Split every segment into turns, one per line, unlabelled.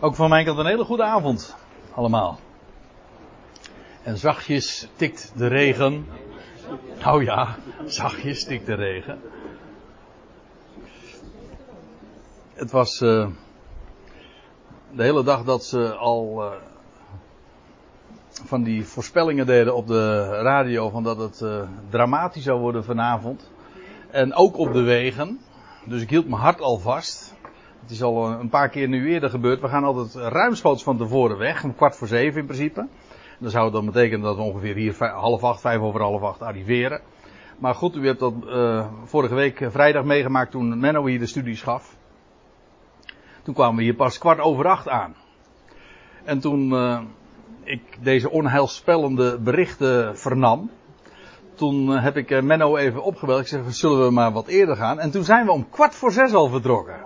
Ook van mijn kant een hele goede avond, allemaal. En zachtjes tikt de regen. Nou ja, zachtjes tikt de regen. Het was uh, de hele dag dat ze al uh, van die voorspellingen deden op de radio van dat het uh, dramatisch zou worden vanavond. En ook op de wegen. Dus ik hield mijn hart al vast. Het is al een paar keer nu eerder gebeurd. We gaan altijd ruimschoots van tevoren weg. Een kwart voor zeven in principe. Dan zou dan betekenen dat we ongeveer hier half acht, vijf over half acht arriveren. Maar goed, u hebt dat uh, vorige week vrijdag meegemaakt toen Menno hier de studies gaf. Toen kwamen we hier pas kwart over acht aan. En toen ik deze onheilspellende berichten vernam. Toen heb ik Menno even opgebeld. Ik zeg, zullen we maar wat eerder gaan? En toen zijn we om kwart voor zes al vertrokken.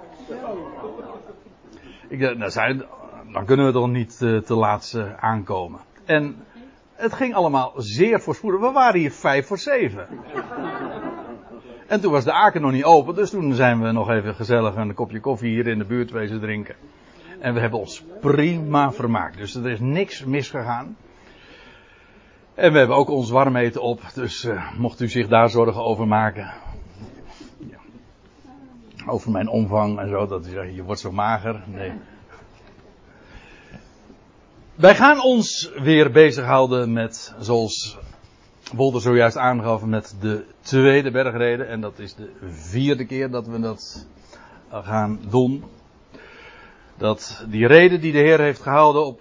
Ik dacht, nou dan kunnen we toch niet te laat aankomen. En het ging allemaal zeer voorspoedig. We waren hier vijf voor zeven. En toen was de aken nog niet open, dus toen zijn we nog even gezellig een kopje koffie hier in de buurt wezen drinken. En we hebben ons prima vermaakt. Dus er is niks misgegaan. En we hebben ook ons warm eten op, dus mocht u zich daar zorgen over maken. Over mijn omvang en zo, dat u zegt, je wordt zo mager. Nee. Wij gaan ons weer bezighouden met, zoals Wolter zojuist aangaf, met de tweede bergreden. En dat is de vierde keer dat we dat gaan doen. Dat die reden die de Heer heeft gehouden op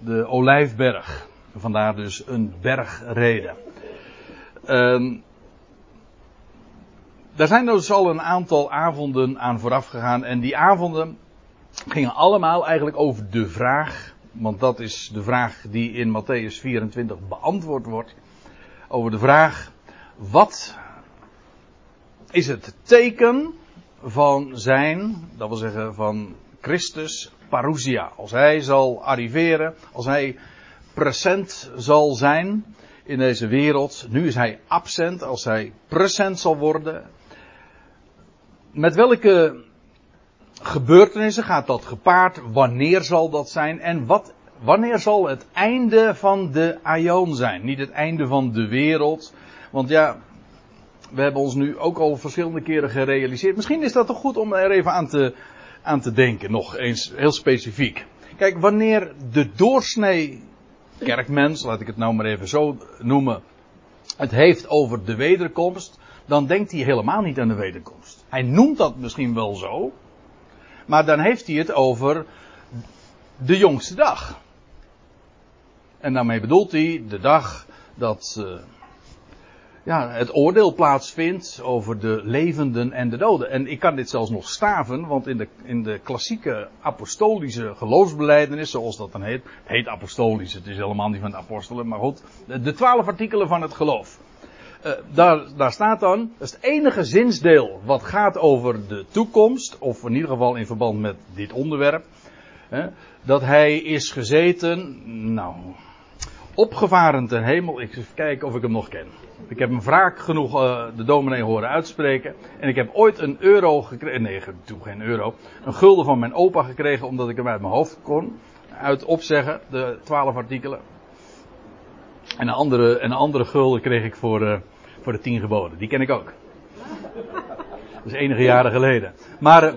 de Olijfberg. Vandaar dus een bergreden. Um, daar zijn dus al een aantal avonden aan vooraf gegaan. En die avonden gingen allemaal eigenlijk over de vraag want dat is de vraag die in Matthäus 24 beantwoord wordt. Over de vraag, wat is het teken van zijn, dat wil zeggen van Christus parousia. Als hij zal arriveren, als hij present zal zijn in deze wereld. Nu is hij absent, als hij present zal worden. Met welke gebeurtenissen gaat dat gepaard? Wanneer zal dat zijn? En wat, wanneer zal het einde van de aion zijn? Niet het einde van de wereld. Want ja, we hebben ons nu ook al verschillende keren gerealiseerd. Misschien is dat toch goed om er even aan te, aan te denken, nog eens heel specifiek. Kijk, wanneer de doorsnee kerkmens, laat ik het nou maar even zo noemen, het heeft over de wederkomst, dan denkt hij helemaal niet aan de wederkomst. Hij noemt dat misschien wel zo, maar dan heeft hij het over de jongste dag. En daarmee bedoelt hij de dag dat uh, ja, het oordeel plaatsvindt over de levenden en de doden. En ik kan dit zelfs nog staven, want in de, in de klassieke apostolische geloofsbeleidenis, zoals dat dan heet, heet apostolisch, het is helemaal niet van de apostelen, maar goed, de twaalf artikelen van het geloof. Uh, daar, daar staat dan, dat is het enige zinsdeel wat gaat over de toekomst, of in ieder geval in verband met dit onderwerp, hè, dat hij is gezeten, nou, opgevaren ten hemel. Ik kijken of ik hem nog ken. Ik heb hem vaak genoeg uh, de dominee horen uitspreken. En ik heb ooit een euro gekregen. Nee, toen geen euro. Een gulden van mijn opa gekregen omdat ik hem uit mijn hoofd kon. Uit opzeggen, de twaalf artikelen. En een andere, en een andere gulden kreeg ik voor, uh, voor de tien geboden. Die ken ik ook. Dat is enige jaren geleden. Maar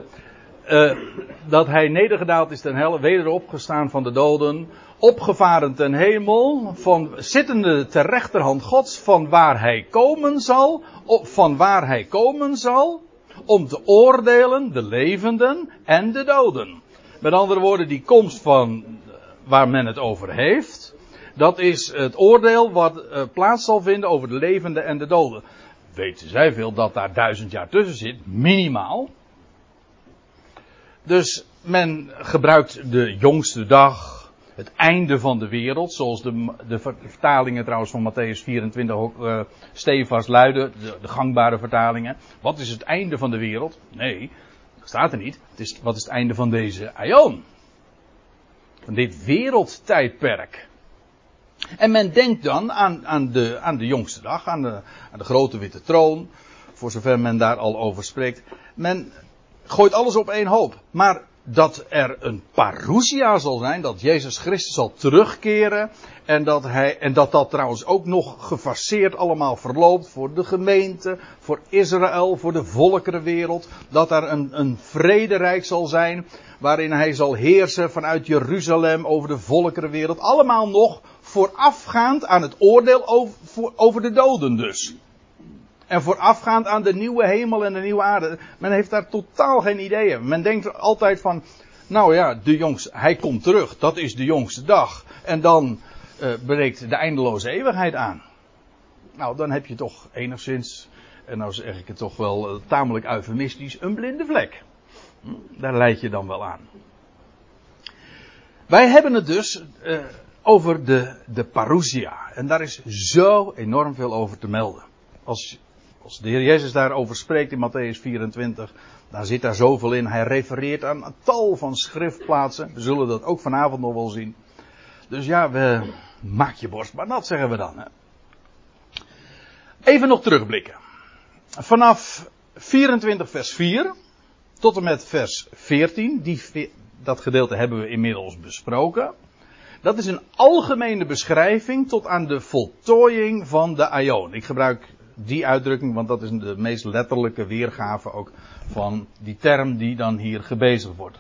uh, dat hij nedergedaald is ten hel, weder opgestaan van de doden, opgevaren ten hemel, van, zittende ter rechterhand Gods, van waar hij komen zal, van waar hij komen zal, om te oordelen de levenden en de doden. Met andere woorden, die komst van waar men het over heeft, dat is het oordeel wat uh, plaats zal vinden over de levenden en de doden. Weten zij veel dat daar duizend jaar tussen zit, minimaal. Dus men gebruikt de jongste dag, het einde van de wereld, zoals de, de vertalingen trouwens van Matthäus 24 ook uh, luiden, de, de, gangbare vertalingen. Wat is het einde van de wereld? Nee, dat staat er niet. Het is, wat is het einde van deze aion? Van dit wereldtijdperk. En men denkt dan aan, aan, de, aan de jongste dag, aan de, aan de grote witte troon, voor zover men daar al over spreekt. Men gooit alles op één hoop. Maar dat er een parousia zal zijn, dat Jezus Christus zal terugkeren en dat, hij, en dat dat trouwens ook nog gefaseerd allemaal verloopt voor de gemeente, voor Israël, voor de volkerenwereld, dat er een, een vrederijk zal zijn waarin hij zal heersen vanuit Jeruzalem over de volkerenwereld, allemaal nog voorafgaand aan het oordeel over, over de doden dus. En voorafgaand aan de nieuwe hemel en de nieuwe aarde. Men heeft daar totaal geen ideeën. Men denkt altijd van, nou ja, de jongste, hij komt terug, dat is de jongste dag. En dan uh, breekt de eindeloze eeuwigheid aan. Nou, dan heb je toch enigszins, en nou zeg ik het toch wel uh, tamelijk eufemistisch, een blinde vlek. Hm, daar leid je dan wel aan. Wij hebben het dus uh, over de, de parousia. En daar is zo enorm veel over te melden. Als als de Heer Jezus daarover spreekt in Matthäus 24, dan zit daar zoveel in. Hij refereert aan een tal van schriftplaatsen. We zullen dat ook vanavond nog wel zien. Dus ja, we, maak je borst maar nat, zeggen we dan. Even nog terugblikken. Vanaf 24 vers 4 tot en met vers 14, die, dat gedeelte hebben we inmiddels besproken. Dat is een algemene beschrijving tot aan de voltooiing van de Aion. Ik gebruik die uitdrukking, want dat is de meest letterlijke weergave ook van die term die dan hier gebezigd wordt.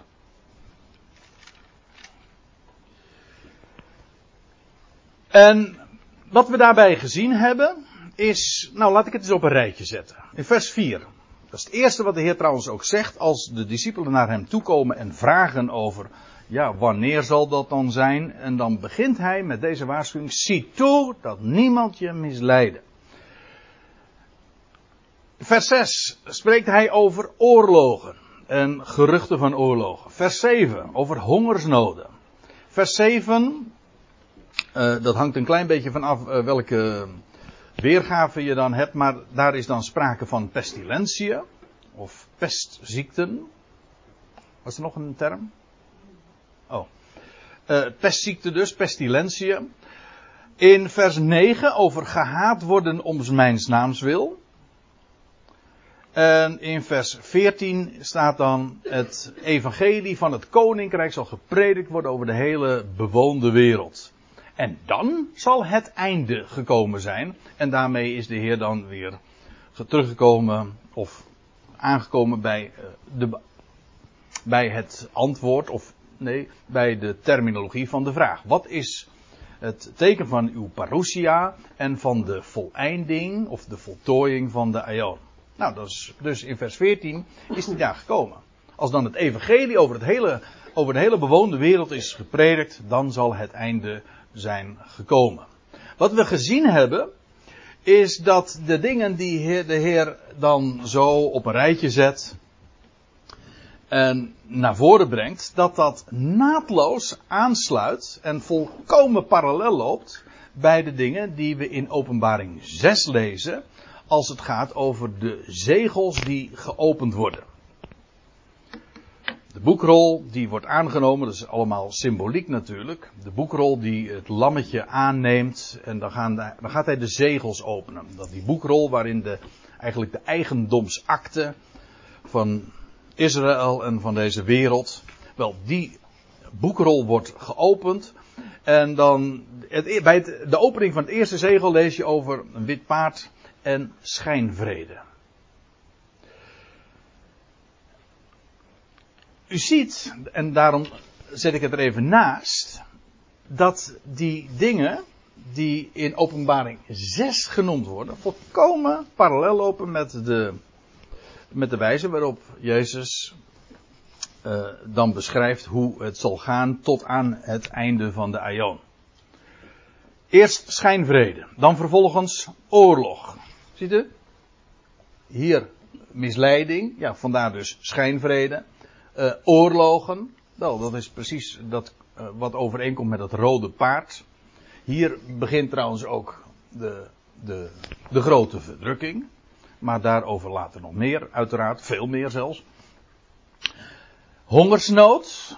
En wat we daarbij gezien hebben, is, nou laat ik het eens op een rijtje zetten. In vers 4. Dat is het eerste wat de Heer trouwens ook zegt als de discipelen naar hem toekomen en vragen over, ja, wanneer zal dat dan zijn? En dan begint hij met deze waarschuwing, zie toe dat niemand je misleiden vers 6 spreekt hij over oorlogen en geruchten van oorlogen. Vers 7 over hongersnoden. Vers 7, uh, dat hangt een klein beetje vanaf uh, welke weergave je dan hebt, maar daar is dan sprake van pestilentiën of pestziekten. Was er nog een term? Oh. Uh, pestziekte dus, pestilentiën. In vers 9 over gehaat worden om mijns naams wil. En in vers 14 staat dan het evangelie van het koninkrijk zal gepredikt worden over de hele bewoonde wereld. En dan zal het einde gekomen zijn. En daarmee is de Heer dan weer teruggekomen of aangekomen bij, eh, de, bij het antwoord of nee, bij de terminologie van de vraag. Wat is het teken van uw parousia en van de voleinding of de voltooiing van de aion? Nou, dat is, dus in vers 14 is die daar gekomen. Als dan het evangelie over, het hele, over de hele bewoonde wereld is gepredikt, dan zal het einde zijn gekomen. Wat we gezien hebben, is dat de dingen die de Heer dan zo op een rijtje zet en naar voren brengt, dat dat naadloos aansluit en volkomen parallel loopt bij de dingen die we in Openbaring 6 lezen als het gaat over de zegels die geopend worden. De boekrol die wordt aangenomen, dat is allemaal symboliek natuurlijk. De boekrol die het lammetje aanneemt en dan, gaan gaat hij de zegels openen. Dat die boekrol waarin de, eigenlijk de eigendomsakte van Israël en van deze wereld, wel die boekrol wordt geopend. En dan, het, bij de opening van het eerste zegel lees je over een wit paard en schijnvrede. U ziet, en daarom zet ik het er even naast, dat die dingen die in openbaring 6 genoemd worden, volkomen parallel lopen met de, met de wijze waarop Jezus uh, dan beschrijft hoe het zal gaan tot aan het einde van de aion. Eerst schijnvrede, dan vervolgens oorlog. Ziet u? Hier misleiding, ja, vandaar dus schijnvrede. Uh, oorlogen, wel, dat is precies dat, uh, wat overeenkomt met het rode paard. Hier begint trouwens ook de, de, de grote verdrukking. Maar daarover later nog meer, uiteraard, veel meer zelfs. Hongersnood.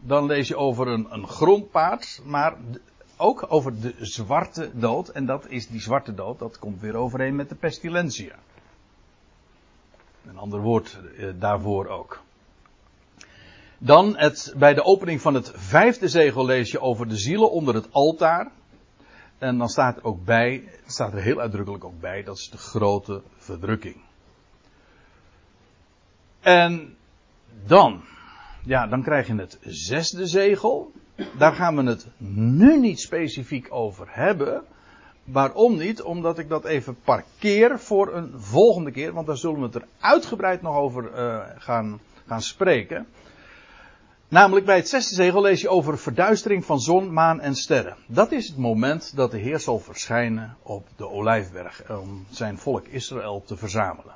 Dan lees je over een, een grondpaard. Maar ook over de zwarte dood. En dat is die zwarte dood, dat komt weer overeen met de pestilentia. Een ander woord eh, daarvoor ook. Dan het, bij de opening van het vijfde zegel lees je over de zielen onder het altaar. En dan staat ook bij, staat er heel uitdrukkelijk ook bij, dat is de grote verdrukking. En dan, ja, dan krijg je het zesde zegel. Daar gaan we het nu niet specifiek over hebben. Waarom niet? Omdat ik dat even parkeer voor een volgende keer. Want daar zullen we het er uitgebreid nog over uh, gaan, gaan spreken. Namelijk bij het zesde zegel lees je over verduistering van zon, maan en sterren. Dat is het moment dat de Heer zal verschijnen op de Olijfberg om zijn volk Israël te verzamelen.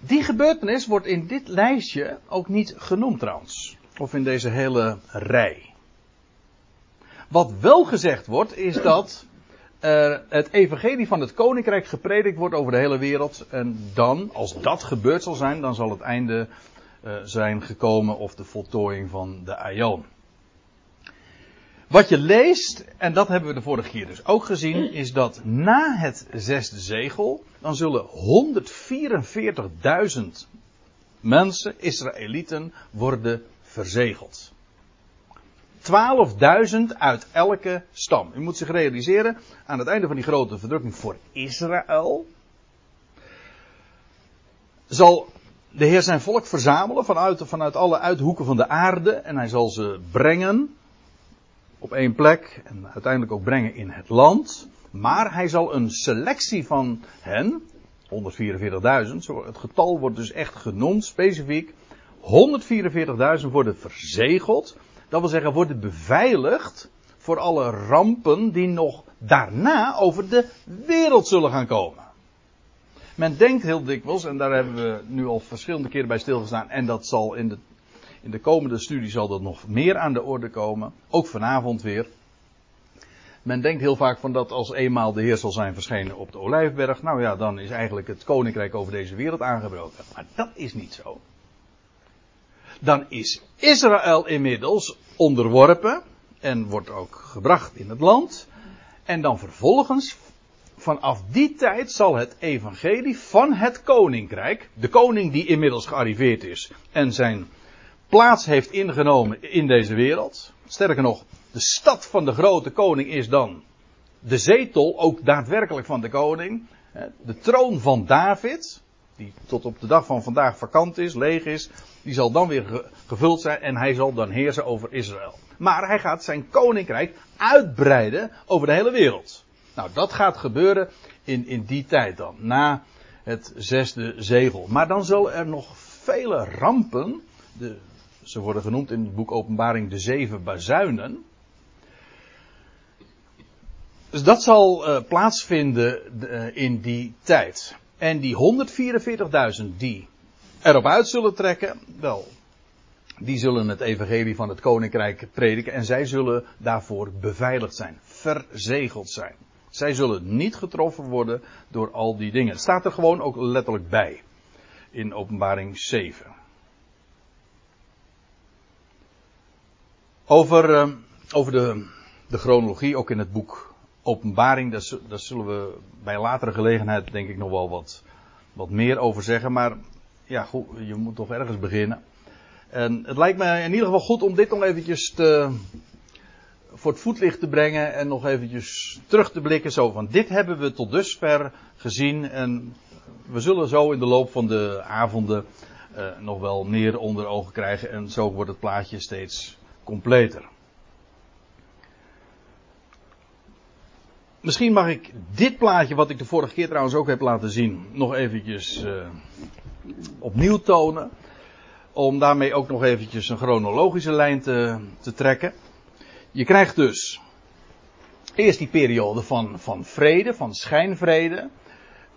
Die gebeurtenis wordt in dit lijstje ook niet genoemd trouwens. Of in deze hele rij. Wat wel gezegd wordt is dat het evangelie van het koninkrijk gepredikt wordt over de hele wereld. En dan, als dat gebeurd zal zijn, dan zal het einde zijn gekomen of de voltooiing van de aion. Wat je leest, en dat hebben we de vorige keer dus ook gezien, is dat na het zesde zegel, dan zullen 144.000 mensen, Israëlieten, worden verzegeld. 12.000 uit elke stam. U moet zich realiseren, aan het einde van die grote verdrukking voor Israël, zal de Heer zijn volk verzamelen vanuit, vanuit alle uithoeken van de aarde en hij zal ze brengen op één plek en uiteindelijk ook brengen in het land. Maar hij zal een selectie van hen, 144.000, het getal wordt dus echt genoemd, specifiek. 144.000 worden verzegeld. Dat wil zeggen, worden beveiligd voor alle rampen die nog daarna over de wereld zullen gaan komen. Men denkt heel dikwijls, en daar hebben we nu al verschillende keren bij stilgestaan, en dat zal in de in de komende studie zal dat nog meer aan de orde komen. Ook vanavond weer. Men denkt heel vaak van dat als eenmaal de Heer zal zijn verschenen op de Olijfberg, nou ja, dan is eigenlijk het koninkrijk over deze wereld aangebroken. Maar dat is niet zo. Dan is Israël inmiddels onderworpen en wordt ook gebracht in het land. En dan vervolgens, vanaf die tijd zal het evangelie van het koninkrijk, de koning die inmiddels gearriveerd is en zijn plaats heeft ingenomen in deze wereld. Sterker nog, de stad van de grote koning is dan de zetel, ook daadwerkelijk van de koning. De troon van David, die tot op de dag van vandaag vakant is, leeg is, die zal dan weer gevuld zijn en hij zal dan heersen over Israël. Maar hij gaat zijn koninkrijk uitbreiden over de hele wereld. Nou, dat gaat gebeuren in, in die tijd dan, na het zesde zegel. Maar dan zullen er nog vele rampen, de ze worden genoemd in het boek Openbaring de zeven bazuinen. Dus dat zal uh, plaatsvinden uh, in die tijd. En die 144.000 die erop uit zullen trekken, wel, die zullen het evangelie van het koninkrijk prediken en zij zullen daarvoor beveiligd zijn, verzegeld zijn. Zij zullen niet getroffen worden door al die dingen. Het staat er gewoon ook letterlijk bij in Openbaring 7. Over, uh, over de, de chronologie, ook in het boek Openbaring, daar, zullen we bij latere gelegenheid denk ik nog wel wat, wat meer over zeggen. Maar ja, goed, je moet toch ergens beginnen. En het lijkt me in ieder geval goed om dit nog eventjes te, voor het voetlicht te brengen en nog eventjes terug te blikken. Zo van, dit hebben we tot dusver gezien en we zullen zo in de loop van de avonden uh, nog wel meer onder ogen krijgen. En zo wordt het plaatje steeds completer. Misschien mag ik dit plaatje, wat ik de vorige keer trouwens ook heb laten zien, nog eventjes uh, opnieuw tonen. Om daarmee ook nog eventjes een chronologische lijn te, te trekken. Je krijgt dus eerst die periode van, van vrede, van schijnvrede.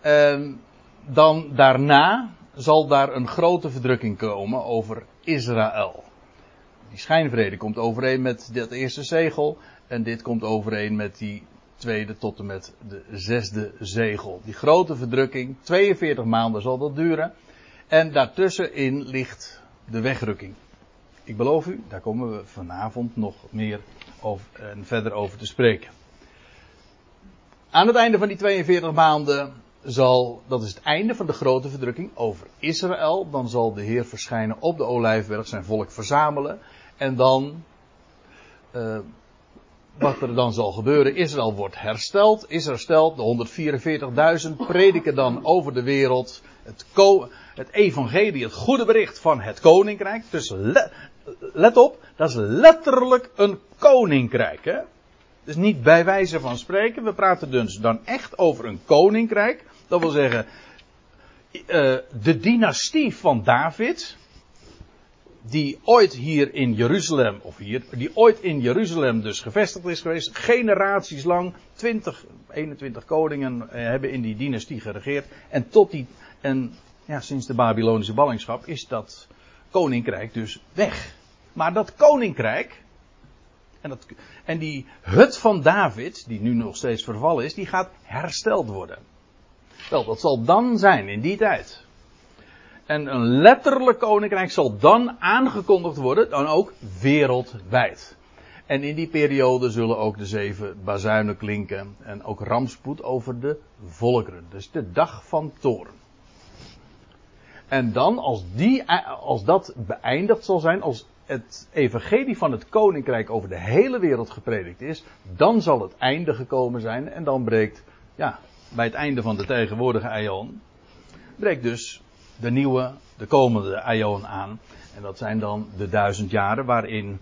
En dan daarna zal daar een grote verdrukking komen over Israël die schijnvrede komt overeen met dat eerste zegel. En dit komt overeen met die tweede tot en met de zesde zegel. Die grote verdrukking, 42 maanden zal dat duren. En daartussenin ligt de wegrukking. Ik beloof u, daar komen we vanavond nog meer over, en verder over te spreken. Aan het einde van die 42 maanden zal, dat is het einde van de grote verdrukking over Israël. Dan zal de Heer verschijnen op de Olijfberg, zijn volk verzamelen. En dan, uh, wat er dan zal gebeuren, Israël wordt hersteld. Israël stelt, de 144.000 prediken dan over de wereld. Het, het evangelie, het goede bericht van het koninkrijk. Dus let op, dat is letterlijk een koninkrijk. Hè? Dus niet bij wijze van spreken. We praten dus dan echt over een koninkrijk. Dat wil zeggen, uh, de dynastie van David. Die ooit hier in Jeruzalem, of hier, die ooit in Jeruzalem dus gevestigd is geweest. Generaties lang, 20, 21 koningen uh, hebben in die dynastie geregeerd. En tot die, en ja, sinds de Babylonische ballingschap is dat koninkrijk dus weg. Maar dat koninkrijk, en, dat, en die hut van David, die nu nog steeds vervallen is, die gaat hersteld worden. Wel, dat zal dan zijn in die tijd. En een letterlijk koninkrijk zal dan aangekondigd worden, dan ook wereldwijd. En in die periode zullen ook de zeven bazuinen klinken en ook rampspoed over de volkeren. Dus de dag van toren. En dan, als, die, als dat beëindigd zal zijn, als het evangelie van het koninkrijk over de hele wereld gepredikt is, dan zal het einde gekomen zijn en dan breekt, ja, bij het einde van de tegenwoordige aion, breekt dus de nieuwe, de komende aion aan. En dat zijn dan de duizend jaren waarin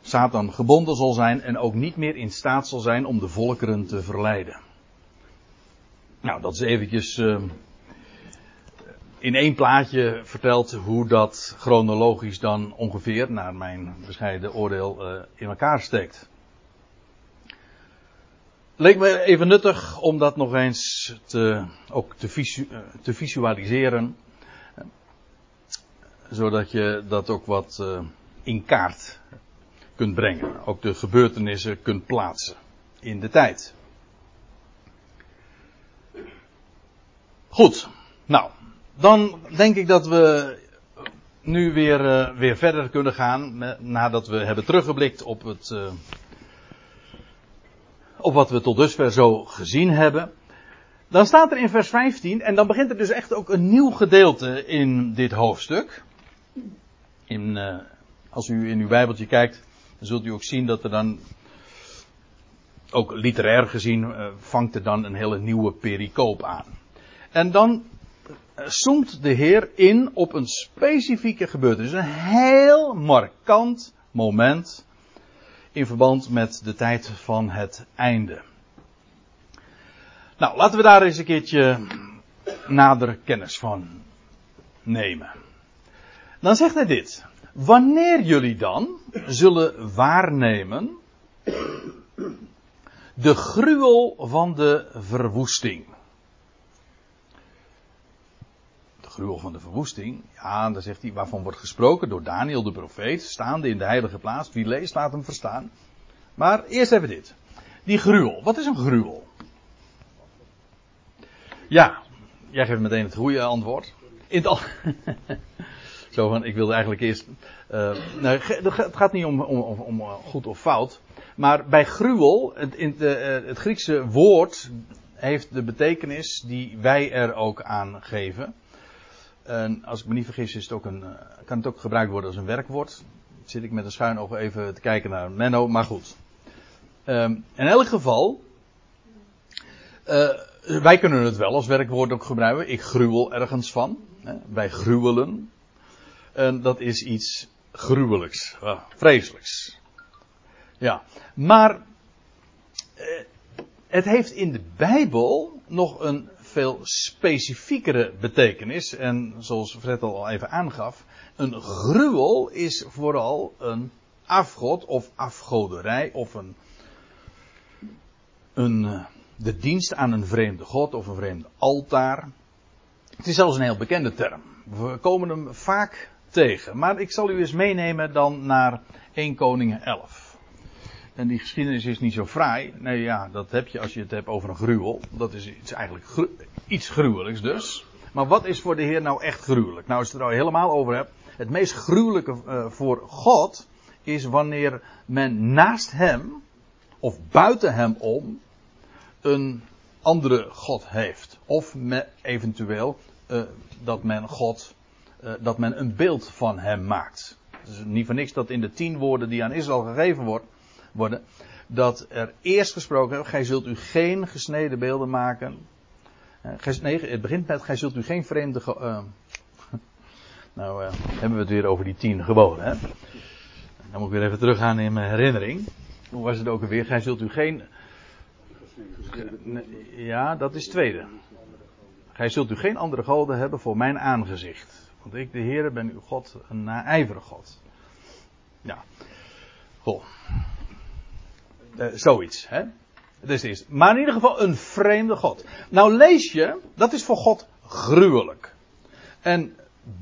Satan gebonden zal zijn en ook niet meer in staat zal zijn om de volkeren te verleiden. Nou, dat is eventjes uh, in één plaatje verteld hoe dat chronologisch dan ongeveer, naar mijn bescheiden oordeel, uh, in elkaar steekt. Leek me even nuttig om dat nog eens te, ook te, te visualiseren. Zodat je dat ook wat in kaart kunt brengen. Ook de gebeurtenissen kunt plaatsen in de tijd. Goed, nou, dan denk ik dat we nu weer, uh, weer verder kunnen gaan. Nadat we hebben teruggeblikt op, het, uh, op wat we tot dusver zo gezien hebben. Dan staat er in vers 15, en dan begint er dus echt ook een nieuw gedeelte in dit hoofdstuk. In, uh, als u in uw Bijbeltje kijkt, zult u ook zien dat er dan, ook literair gezien, vangt er dan een hele nieuwe pericoop aan. En dan zoomt de Heer in op een specifieke gebeurtenis. Een heel markant moment in verband met de tijd van het einde. Nou, laten we daar eens een keertje nader kennis van nemen. Dan zegt hij dit. Wanneer jullie dan zullen waarnemen de gruwel van de verwoesting. Gruwel van de verwoesting. Ja, dan zegt hij, waarvan wordt gesproken door Daniel de profeet, staande in de heilige plaats. Wie leest, laat hem verstaan. Maar eerst even dit. Die gruwel. Wat is een gruwel? Ja, jij geeft meteen het goede antwoord. In Zo van, ik wilde eigenlijk eerst. Uh, nou, het gaat niet om, om, om, eh, goed of fout. Maar bij gruwel, in de, uh, het Griekse woord heeft de betekenis die wij er ook aan geven. En als ik me niet vergis, is het ook een, eh, kan het ook gebruikt worden als een werkwoord. Zit ik met een schuin oog even te kijken naar Menno, maar goed. Um, in elk geval, uh, wij kunnen het wel als werkwoord ook gebruiken. Ik gruwel ergens van. Hè, wij gruwelen. En dat is iets gruwelijks, uh, vreselijks. Ja, maar uh, het heeft in de Bijbel nog een veel specifiekere betekenis. En zoals Fred al even aangaf, een gruwel is vooral een afgod of afgoderij of een, een, eh, de dienst aan een vreemde god of een vreemde altaar. Het is zelfs een heel bekende term. We komen hem vaak tegen. Maar ik zal u eens meenemen dan naar 1 Koningen 11. En die geschiedenis is niet zo fraai. Nee, ja, dat heb je als je het hebt over een gruwel. Dat is iets eigenlijk iets gruwelijks dus. Maar wat is voor de Heer nou echt gruwelijk? Nou, als je het er al helemaal over hebt. Het meest gruwelijke uh, voor God is wanneer men naast hem of buiten hem om een andere God heeft. Of eventueel uh, dat men God, uh, dat men een beeld van hem maakt. Het is niet voor niks dat in de tien woorden die aan Israël gegeven wordt, worden, dat er eerst gesproken wordt, gij zult u geen gesneden beelden maken. Uh, nee, het begint met, gij zult u geen vreemde... nou, hebben we het weer over die tien geboden, hè. Dan moet ik weer even teruggaan in mijn herinnering. Hoe was het ook alweer? Gij zult u geen. Ja, dat is tweede. Gij zult u geen andere goden hebben voor mijn aangezicht. Want ik, de Heer, ben uw God, een naijverig God. Ja. Goh. Uh, zoiets, hè? Dat is Maar in ieder geval een vreemde God. Nou lees je, dat is voor God gruwelijk. En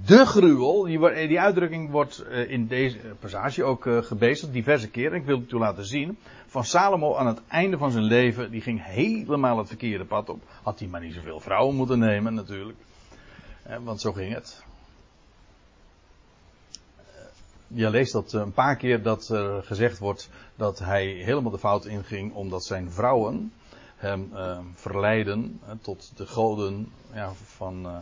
de gruwel, die, die uitdrukking wordt eh, in deze passage ook eh, gebezigd diverse keren. Ik wil het u laten zien. Van Salomo aan het einde van zijn leven, die ging helemaal het verkeerde pad op. Had hij maar niet zoveel vrouwen moeten nemen natuurlijk. Want zo ging het. Je leest dat een paar keer dat er gezegd wordt dat hij helemaal de fout inging omdat zijn vrouwen hem uh, verleiden tot de goden ja, van, uh,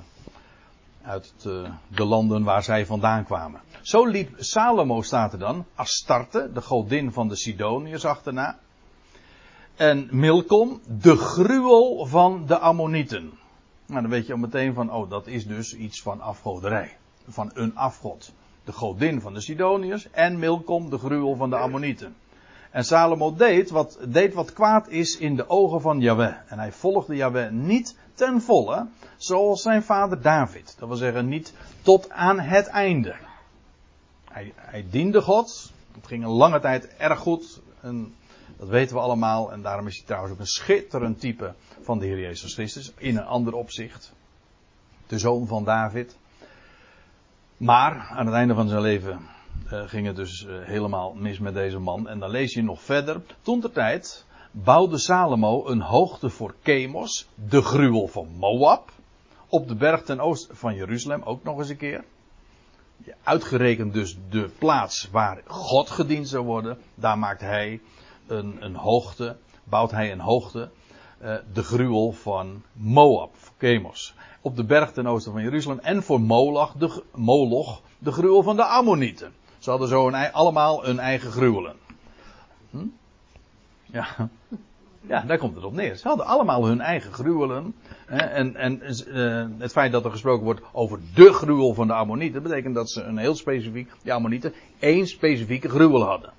uit de, de, landen waar zij vandaan kwamen. Zo liep Salomo, staat er dan, Astarte, de godin van de Sidoniërs, achterna. En Milkom, de gruwel van de Ammonieten. Nou, dan weet je al meteen van, oh, dat is dus iets van afgoderij. Van een afgod. De godin van de Sidoniërs en Milkom, de gruwel van de Ammonieten. En Salomo deed wat, deed wat kwaad is in de ogen van Yahweh. En hij volgde Yahweh niet ten volle, zoals zijn vader David. Dat wil zeggen, niet tot aan het einde. Hij, hij diende God. Het ging een lange tijd erg goed. En dat weten we allemaal. En daarom is hij trouwens ook een schitterend type van de Heer Jezus Christus. In een ander opzicht. De zoon van David. Maar aan het einde van zijn leven uh, ging het dus uh, helemaal mis met deze man. En dan lees je nog verder. Toen de tijd bouwde Salomo een hoogte voor Chemos, de gruwel van Moab, op de berg ten oosten van Jeruzalem, ook nog eens een keer. Uitgerekend dus de plaats waar God gediend zou worden, daar maakt hij een, een hoogte, bouwt hij een hoogte, uh, de gruwel van Moab, Chemos. Op de berg ten oosten van Jeruzalem en voor Moloch, de, Moloch, de gruwel van de Ammonieten. Ze hadden zo een, allemaal hun eigen gruwelen. Hm? Ja. ja, daar komt het op neer. Ze hadden allemaal hun eigen gruwelen. En en uh, het feit dat er gesproken wordt over de gruwel van de Ammonieten, betekent dat ze een heel specifiek, de Ammonieten, één specifieke gruwel hadden.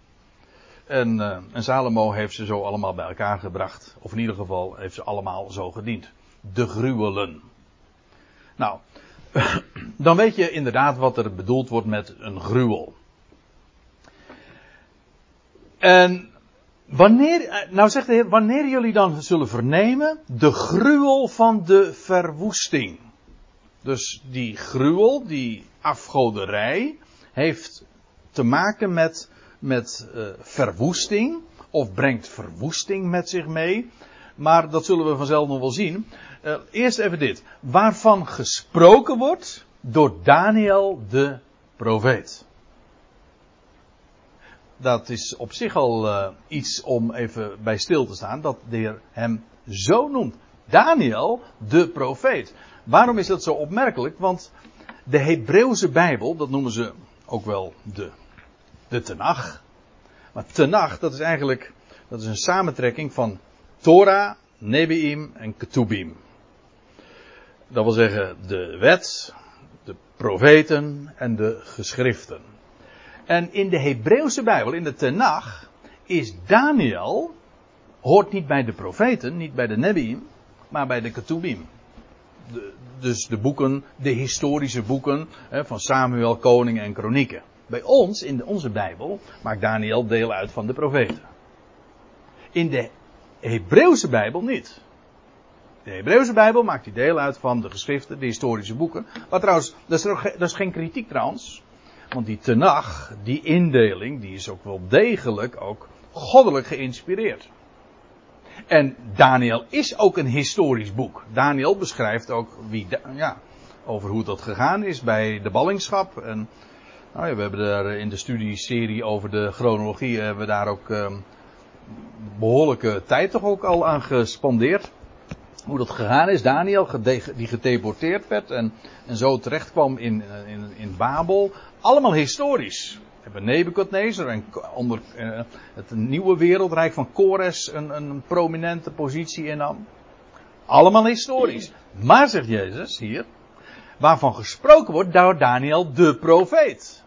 En, uh, en Salomo heeft ze zo allemaal bij elkaar gebracht. Of in ieder geval heeft ze allemaal zo gediend. De gruwelen. Nou, dan weet je inderdaad wat er bedoeld wordt met een gruwel. En wanneer, eh, nou zegt de Heer, wanneer jullie dan zullen vernemen de gruwel van de verwoesting. Dus die gruwel, die afgoderij, heeft te maken met, met uh, verwoesting, of brengt verwoesting met zich mee. Maar dat zullen we vanzelf nog wel zien. Uh, eerst even dit. Waarvan gesproken wordt door Daniel de profeet dat is op zich al uh, iets om even bij stil te staan, dat de Heer hem zo noemt. Daniel, de profeet. Waarom is dat zo opmerkelijk? Want de Hebreeuwse Bijbel, dat noemen ze ook wel de, de Tenach. Maar Tenach, dat is eigenlijk dat is een samentrekking van Torah, Nebiim en Ketubim. Dat wil zeggen de wet, de profeten en de geschriften. En in de Hebreeuwse Bijbel, in de Tenach, is Daniel, hoort niet bij de profeten, niet bij de Nebi'im, maar bij de Ketubim. Dus de boeken, de historische boeken hè, van Samuel, Koning en Kronieken. Bij ons, in de, onze Bijbel, maakt Daniel deel uit van de profeten. In de Hebreeuwse Bijbel niet. De Hebreeuwse Bijbel maakt hij deel uit van de geschriften, de historische boeken. Maar trouwens, dat is, dat is geen kritiek trouwens. Want die tenach, die indeling, die is ook wel degelijk ook goddelijk geïnspireerd. En Daniel is ook een historisch boek. Daniel beschrijft ook wie, ja, over hoe dat gegaan is bij de ballingschap. En nou ja, we hebben daar in de studieserie over de chronologie hebben we daar ook um, behoorlijke tijd toch ook al aan gespandeerd. Hoe dat gegaan is. Daniel, die gedeporteerd werd en, en zo terecht kwam in, in, in Babel. Allemaal historisch. We hebben Nebuchadnezzar en onder uh, het nieuwe wereldrijk van Kores een, een prominente positie innam. Allemaal historisch. Maar, zegt Jezus hier, waarvan gesproken wordt door Daniel de profeet.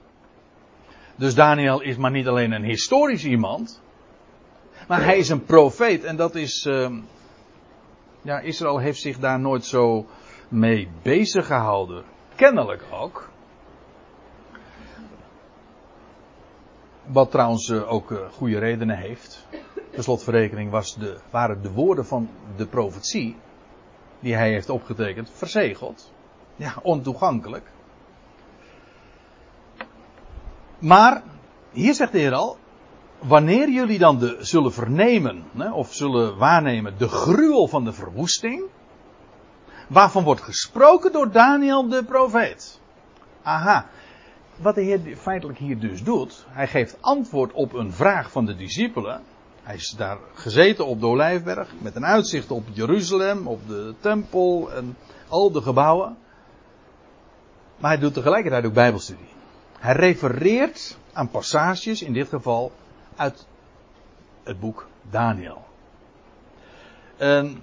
Dus Daniel is maar niet alleen een historisch iemand, maar hij is een profeet en dat is. Uh, ja, Israël heeft zich daar nooit zo mee bezig gehouden. Kennelijk ook. Wat trouwens uh, ook uh, goede redenen heeft. De slotverrekening was de, waren de woorden van de profetie. die hij heeft opgetekend, verzegeld. Ja, ontoegankelijk. Maar, hier zegt de Heer al, wanneer jullie dan de, zullen vernemen, of zullen waarnemen, de gruwel van de verwoesting, waarvan wordt gesproken door Daniel de profeet. Aha, wat de Heer feitelijk hier dus doet, hij geeft antwoord op een vraag van de discipelen. Hij is daar gezeten op de Olijfberg, met een uitzicht op Jeruzalem, op de tempel en al de gebouwen. Maar hij doet tegelijkertijd ook bijbelstudie. Hij refereert aan passages, in dit geval uit het boek Daniel. En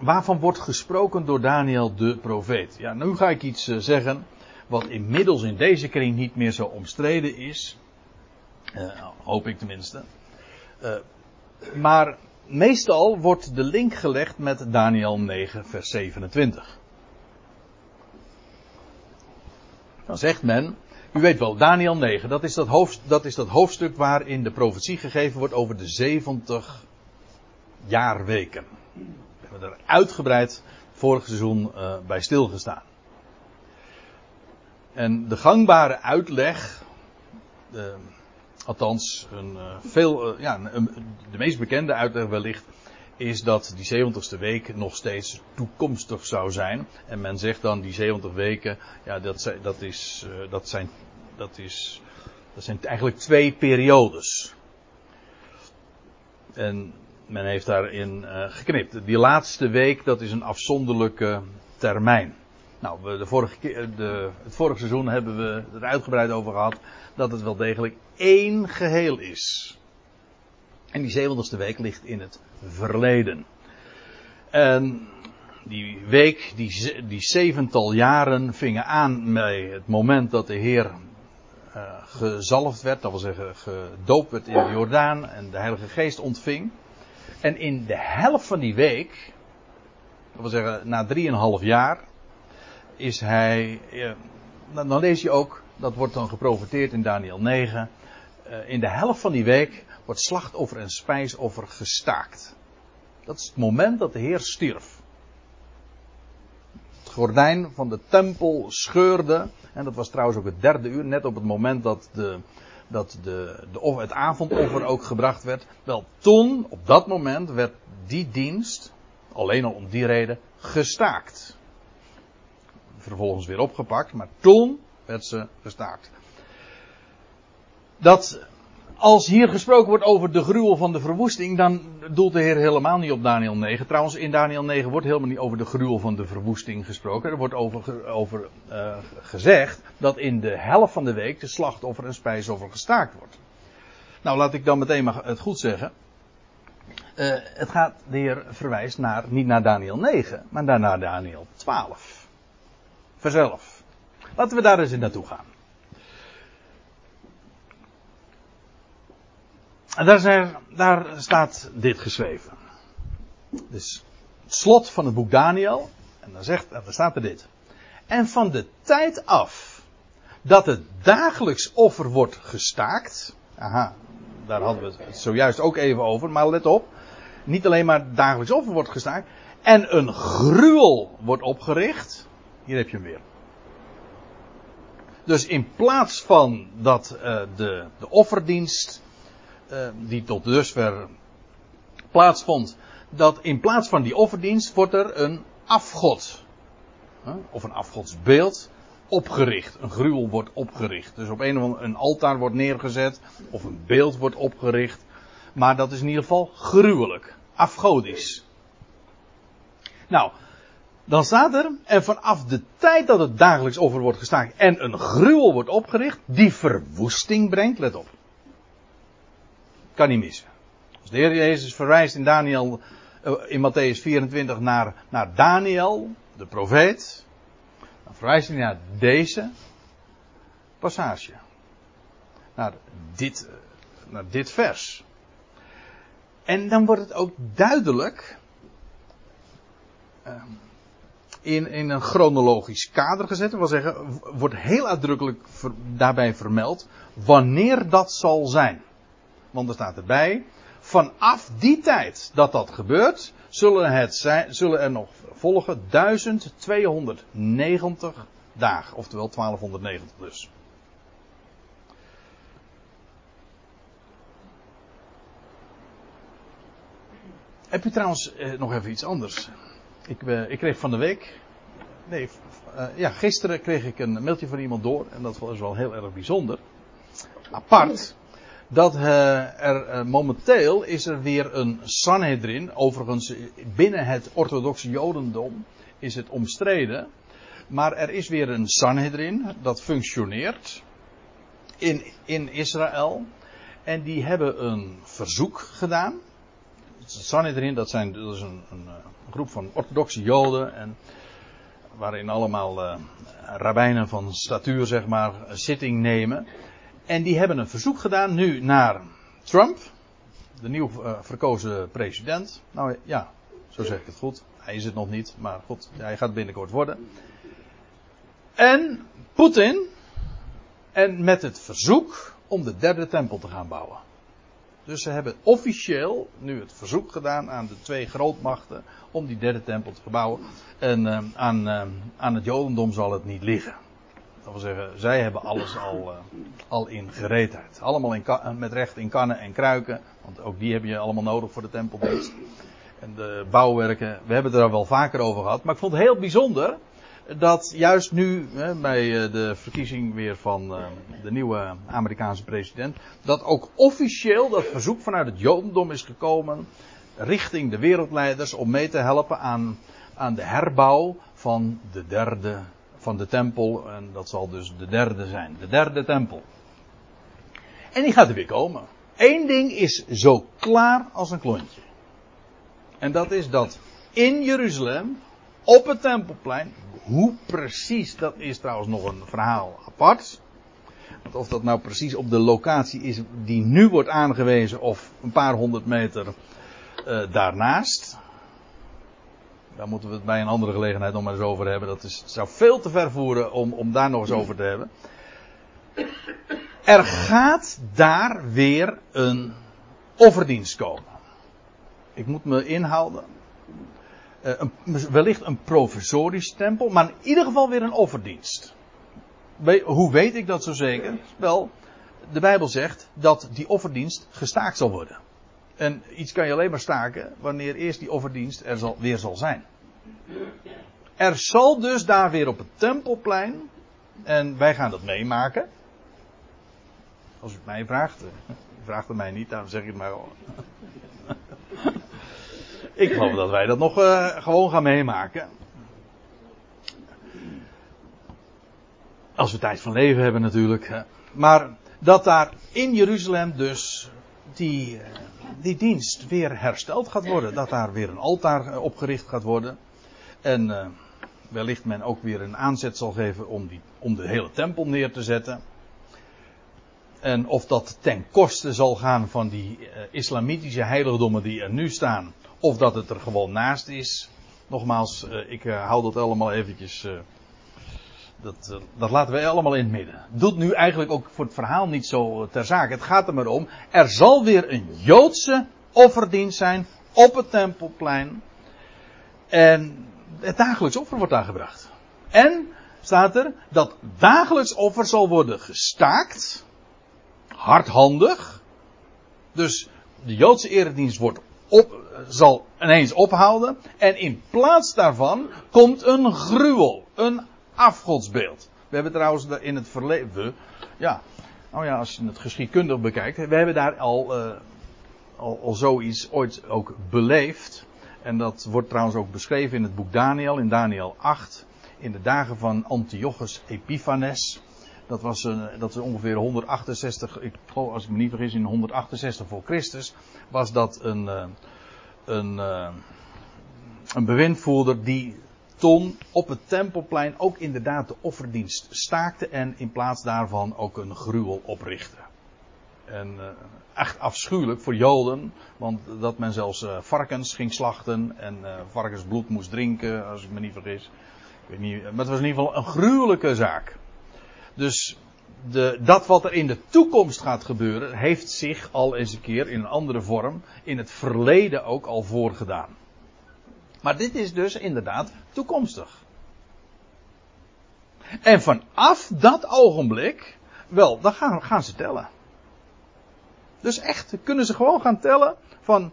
waarvan wordt gesproken door Daniel de profeet? Ja, nu ga ik iets eh, zeggen wat inmiddels in deze kring niet meer zo omstreden is. Uh, hoop ik tenminste. Uh, maar meestal wordt de link gelegd met Daniel 9, vers 27. Dan zegt men, u weet wel, Daniel 9, dat is dat, dat is dat hoofdstuk waarin de profetie gegeven wordt over de 70 jaarweken. We hebben er uitgebreid vorig seizoen uh, bij stilgestaan. En de gangbare uitleg, uh, althans een, uh, veel, ja, de meest bekende uitleg wellicht, is dat die 70ste week nog steeds toekomstig zou zijn. En men zegt dan die 70 weken, ja, dat, dat, is, uh, dat, zijn, dat, is, dat zijn eigenlijk twee periodes. En men heeft daarin uh, geknipt. Die laatste week, dat is een afzonderlijke termijn. Nou, de vorige keer, de, het vorige seizoen hebben we er uitgebreid over gehad dat het wel degelijk één geheel is. En die zeventigste week ligt in het verleden. En die week, die, die zevental jaren vingen aan bij het moment dat de Heer uh, gezalfd werd, dat wil zeggen gedoopt werd in de Jordaan en de Heilige Geest ontving. En in de helft van die week, dat wil zeggen na drieënhalf jaar, is hij, uh, dan lees je ook, dat wordt dan geprofiteerd in Daniel 9, uh, in de helft van die week wordt slachtoffer en spijsoffer gestaakt. Dat is het moment dat de Heer stierf. Het gordijn van de tempel scheurde. En dat was trouwens ook het derde uur, net op het moment dat, de, dat de, de, het avondoffer ook gebracht werd. Wel, toen, op dat moment, werd die dienst, alleen al om die reden, gestaakt. Vervolgens weer opgepakt, maar toen werd ze gestaakt. Dat als hier gesproken wordt over de gruwel van de verwoesting, dan doelt de Heer helemaal niet op Daniel 9. Trouwens, in Daniel 9 wordt helemaal niet over de gruwel van de verwoesting gesproken. Er wordt over, over uh, gezegd dat in de helft van de week de slachtoffer en spijsoffer gestaakt wordt. Nou, laat ik dan meteen maar het goed zeggen. Uh, het gaat, de Heer verwijst naar, niet naar Daniel 9, maar naar Daniel 12. Vers 11. Laten we daar eens in naartoe gaan. En daar, daar staat dit geschreven. Dus het slot van het boek Daniel. En dan, zegt, dan staat er dit. En van de tijd af dat het dagelijks offer wordt gestaakt. Aha, daar hadden we het zojuist ook even over. Maar let op. Niet alleen maar dagelijks offer wordt gestaakt. En een gruwel wordt opgericht. Hier heb je hem weer. Dus in plaats van dat uh, de, de offerdienst uh, die tot dusver plaatsvond, dat in plaats van die offerdienst wordt er een afgod, of een afgodsbeeld, opgericht. Een gruwel wordt opgericht. Dus op een of andere een altaar wordt neergezet, of een beeld wordt opgericht. Maar dat is in ieder geval gruwelijk, afgodisch. Nou, dan staat er, en vanaf de tijd dat het dagelijks offer wordt gestaakt en een gruwel wordt opgericht, die verwoesting brengt, let op. Kan niet missen. Als de Heer Jezus verwijst in Daniel, eh, in Matthäus 24 naar, naar Daniel, de profeet, dan verwijst hij naar deze passage. Naar dit, eh, naar dit vers. En dan wordt het ook duidelijk. Ehm, in, in een chronologisch kader gezet. Dat wil zeggen, wordt heel uitdrukkelijk daarbij vermeld wanneer dat zal zijn. Want er staat erbij, vanaf die tijd dat dat gebeurt, zullen, het zijn, zullen er nog volgen 1290 dagen. Oftewel 1290 dus. Heb je trouwens eh, nog even iets anders? Ik, uh, ik, kreeg van de week. Nee, uh, ja, gisteren kreeg ik een mailtje van iemand door. En dat was wel heel erg bijzonder. Apart. Dat uh, er momenteel is er weer een Sanhedrin. Overigens, binnen het orthodoxe Jodendom is het omstreden. Maar er is weer een Sanhedrin. Dat functioneert. In, in Israël. En die hebben een verzoek gedaan Sanhedrin, dat, zijn, dat is een, een, een, groep van orthodoxe joden. En waarin allemaal uh, rabbijnen van statuur, zeg maar, zitting nemen. En die hebben een verzoek gedaan nu naar Trump, de nieuw uh, verkozen president. Nou ja, zo zeg ik het goed. Hij is het nog niet, maar goed, hij gaat binnenkort worden. En Poetin. En met het verzoek om de derde tempel te gaan bouwen. Dus ze hebben officieel nu het verzoek gedaan aan de twee grootmachten om die derde tempel te bouwen. En uh, aan, uh, aan het Jodendom zal het niet liggen. Dat wil zeggen, zij hebben alles al, uh, al in gereedheid. Allemaal in met recht in kannen en kruiken. Want ook die heb je allemaal nodig voor de tempeldienst. En de bouwwerken, we hebben het er wel vaker over gehad. Maar ik vond het heel bijzonder dat juist nu, bij eh, de verkiezing weer van de nieuwe Amerikaanse president, dat ook officieel dat verzoek vanuit het Jodendom is gekomen richting de wereldleiders om mee te helpen aan, aan de herbouw van de derde, van de tempel. En dat zal dus de derde zijn, de derde tempel. En die gaat er weer komen. Eén ding is zo klaar als een klontje. En dat is dat in Jeruzalem, op het tempelplein, hoe precies, dat is trouwens nog een verhaal apart. Want of dat nou precies op de locatie is die nu wordt aangewezen of een paar honderd meter uh, daarnaast. Daar moeten we het bij een andere gelegenheid nog maar eens over hebben. Dat is, zou veel te ver voeren om, om daar nog eens over te hebben. Er gaat daar weer een offerdienst komen. Ik moet me inhouden. Eh, een, wellicht een provisorisch tempel, maar in ieder geval weer een offerdienst. hoe weet ik dat zo zeker? Wel, de Bijbel zegt dat die offerdienst gestaakt zal worden. En iets kan je alleen maar staken wanneer eerst die offerdienst er zal, weer zal zijn. Er zal dus daar weer op het tempelplein, en wij gaan dat meemaken. Als u het mij vraagt, uh, vraagt het mij niet, daarom zeg ik het maar. Ik geloof dat wij dat nog uh, gewoon gaan meemaken. Als we tijd van leven hebben natuurlijk. Maar dat daar in Jeruzalem dus die, uh, die dienst weer hersteld gaat worden. Dat daar weer een altaar opgericht gaat worden. En wellicht men ook weer een aanzet zal geven om, die, om de hele tempel neer te zetten. En of dat ten koste zal gaan van die islamitische heiligdommen die er nu staan. Of dat het er gewoon naast is. Nogmaals, uh, ik uh, hou dat allemaal eventjes. Uh, dat, dat, laten wij allemaal in het midden. Doet nu eigenlijk ook voor het verhaal niet zo ter zake. Het gaat er maar om. Er zal weer een Joodse offerdienst zijn op het tempelplein. En het dagelijks offer wordt daar gebracht. En staat er dat dagelijks offer zal worden gestaakt. Hardhandig. Dus de Joodse eredienst wordt op, zal ineens ophouden. En in plaats daarvan komt een gruwel. Een afgodsbeeld. We hebben trouwens in het verleden. Ja, nou ja, als je het geschiedkundig bekijkt. We hebben daar al, uh, al, al zoiets ooit ook beleefd. En dat wordt trouwens ook beschreven in het boek Daniel, in Daniel 8. In de dagen van Antiochus Epiphanes. Dat, was een, dat is ongeveer 168, ik geloof als ik me niet vergis, in 168 voor Christus. Was dat een, eh, een, eh, een bewindvoerder die toen op het tempelplein ook inderdaad de offerdienst staakte en in plaats daarvan ook een gruwel oprichtte. En uh, echt afschuwelijk voor Joden, want dat men zelfs uh, varkens ging slachten en uh, varkensbloed moest drinken, als ik me niet vergis. Ik weet niet, maar het was in ieder geval een gruwelijke zaak. Dus de, dat wat er in de toekomst gaat gebeuren, heeft zich al eens een keer in een andere vorm in het verleden ook al voorgedaan. Maar dit is dus inderdaad toekomstig. En vanaf dat ogenblik, wel, dan gaan, gaan ze tellen. Dus echt, kunnen ze gewoon gaan tellen van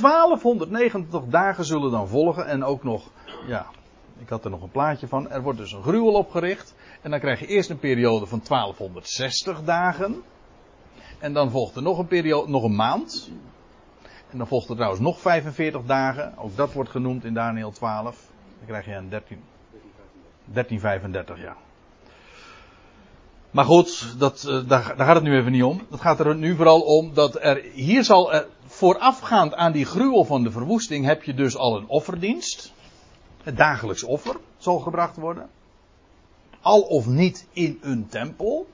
1290 dagen zullen dan volgen en ook nog, ja, ik had er nog een plaatje van. Er wordt dus een gruwel opgericht en dan krijg je eerst een periode van 1260 dagen. En dan volgt er nog een periode, nog een maand. En dan volgt er trouwens nog 45 dagen. Ook dat wordt genoemd in Daniel 12. Dan krijg je een 13, 1335, ja. Maar goed, dat, uh, daar, daar, gaat het nu even niet om. Het gaat er nu vooral om dat er hier zal voorafgaand aan die gruwel van de verwoesting heb je dus al een offerdienst. Het dagelijks offer zal gebracht worden. Al of niet in een tempel.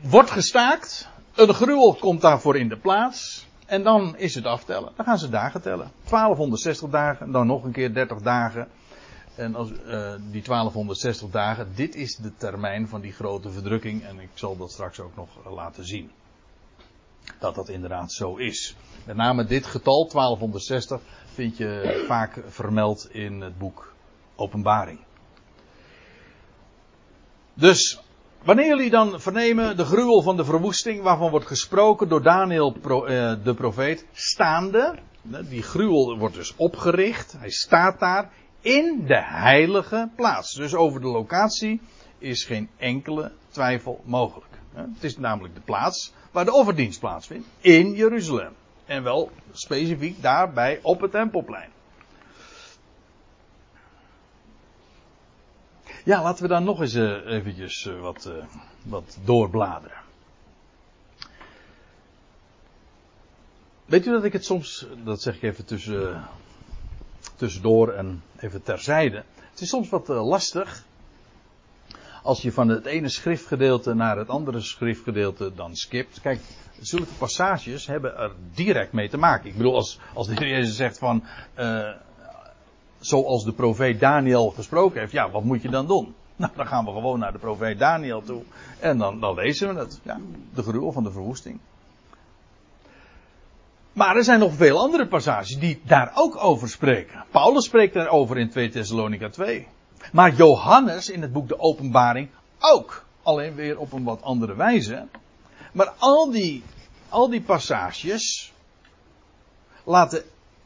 Wordt gestaakt. Een gruwel komt daarvoor in de plaats. En dan is het aftellen. Dan gaan ze dagen tellen. 1260 dagen. Dan nog een keer 30 dagen. En als, uh, die 1260 dagen, dit is de termijn van die grote verdrukking. En ik zal dat straks ook nog laten zien. Dat dat inderdaad zo is. Met name dit getal, 1260, vind je vaak vermeld in het boek Openbaring. Dus, wanneer jullie dan vernemen de gruwel van de verwoesting, waarvan wordt gesproken door Daniel de profeet, staande. Die gruwel wordt dus opgericht. Hij staat daar in de heilige plaats. Dus over de locatie is geen enkele twijfel mogelijk. Het is namelijk de plaats waar de offerdienst plaatsvindt. In Jeruzalem. En wel specifiek daarbij op het tempelplein. Ja, laten we dan nog eens uh, eventjes uh, wat, uh, wat doorbladeren. Weet u dat ik het soms, dat zeg ik even tussen, tussendoor en even terzijde. Het is soms wat lastig als je van het ene schriftgedeelte naar het andere schriftgedeelte dan skipt. Kijk, zulke passages hebben er direct mee te maken. Ik bedoel, als, als de Heer Jezus zegt van, uh, zoals de profeet Daniel gesproken heeft, ja, wat moet je dan doen? Nou, dan gaan we gewoon naar de profeet Daniel toe. En dan, dan lezen we het. Ja, de gruwel van de verwoesting. Maar er zijn nog veel andere passages die daar ook over spreken. Paulus spreekt daarover in 2 Thessalonica 2. Maar Johannes in het boek De Openbaring ook. Alleen weer op een wat andere wijze. Maar al die, al die passages laten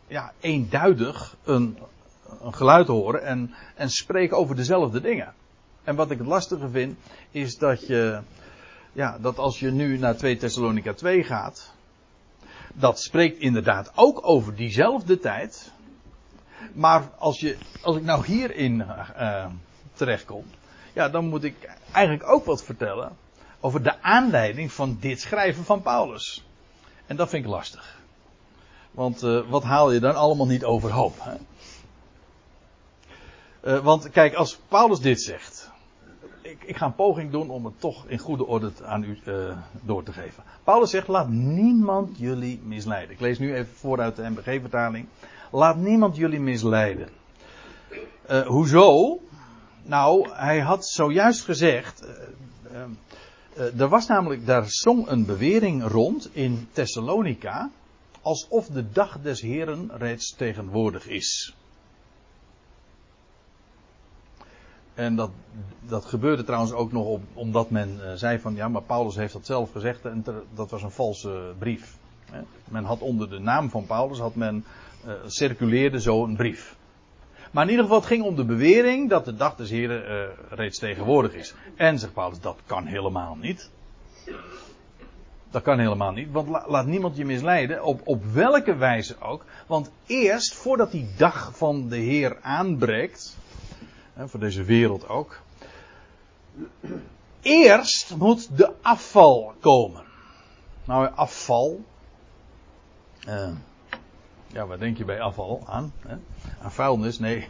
ja, eenduidig een, een geluid horen en, en spreken over dezelfde dingen. En wat ik het lastige vind, is dat je, ja, dat als je nu naar 2 Thessalonica 2 gaat, dat spreekt inderdaad ook over diezelfde tijd. Maar als, je, als ik nou hierin uh, terechtkom, ja, dan moet ik eigenlijk ook wat vertellen over de aanleiding van dit schrijven van Paulus. En dat vind ik lastig. Want uh, wat haal je dan allemaal niet overhoop? Hè? Uh, want kijk, als Paulus dit zegt. Ik, ik, ga een poging doen om het toch in goede orde aan u uh, door te geven. Paulus zegt: Laat niemand jullie misleiden. Ik lees nu even vooruit de MBG-vertaling. Laat niemand jullie misleiden. Uh, hoezo? Nou, hij had zojuist gezegd. Uh, er was namelijk, daar zong een bewering rond in Thessalonica. Alsof de dag des Heren reeds tegenwoordig is. En dat, dat gebeurde trouwens ook nog op, omdat men zei van ja, maar Paulus heeft dat zelf gezegd en dat was een valse brief. Men had onder de naam van Paulus had men uh, circuleerde zo een brief. Maar in ieder geval, het ging om de bewering dat de dag des Heren uh, reeds tegenwoordig is. En zegt Paulus, dat kan helemaal niet. Dat kan helemaal niet, want laat niemand je misleiden, op, op welke wijze ook. Want eerst, voordat die dag van de Heer aanbreekt, voor deze wereld ook, eerst moet de afval komen. Nou, afval. Uh, ja, wat denk je bij afval aan? Hè? Aan vuilnis? Nee,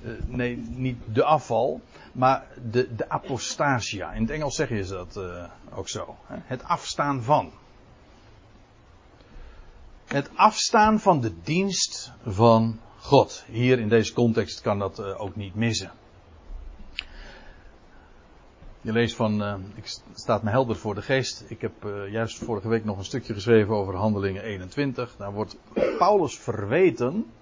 uh, nee, niet de afval, maar de, de apostasia. In het Engels zeggen ze dat uh, ook zo. Hè? Het afstaan van. Het afstaan van de dienst van God. Hier in deze context kan dat ook niet missen. Je leest van, uh, ik staat me helder voor de geest. Ik heb uh, juist vorige week nog een stukje geschreven over Handelingen 21. Daar wordt Paulus verweten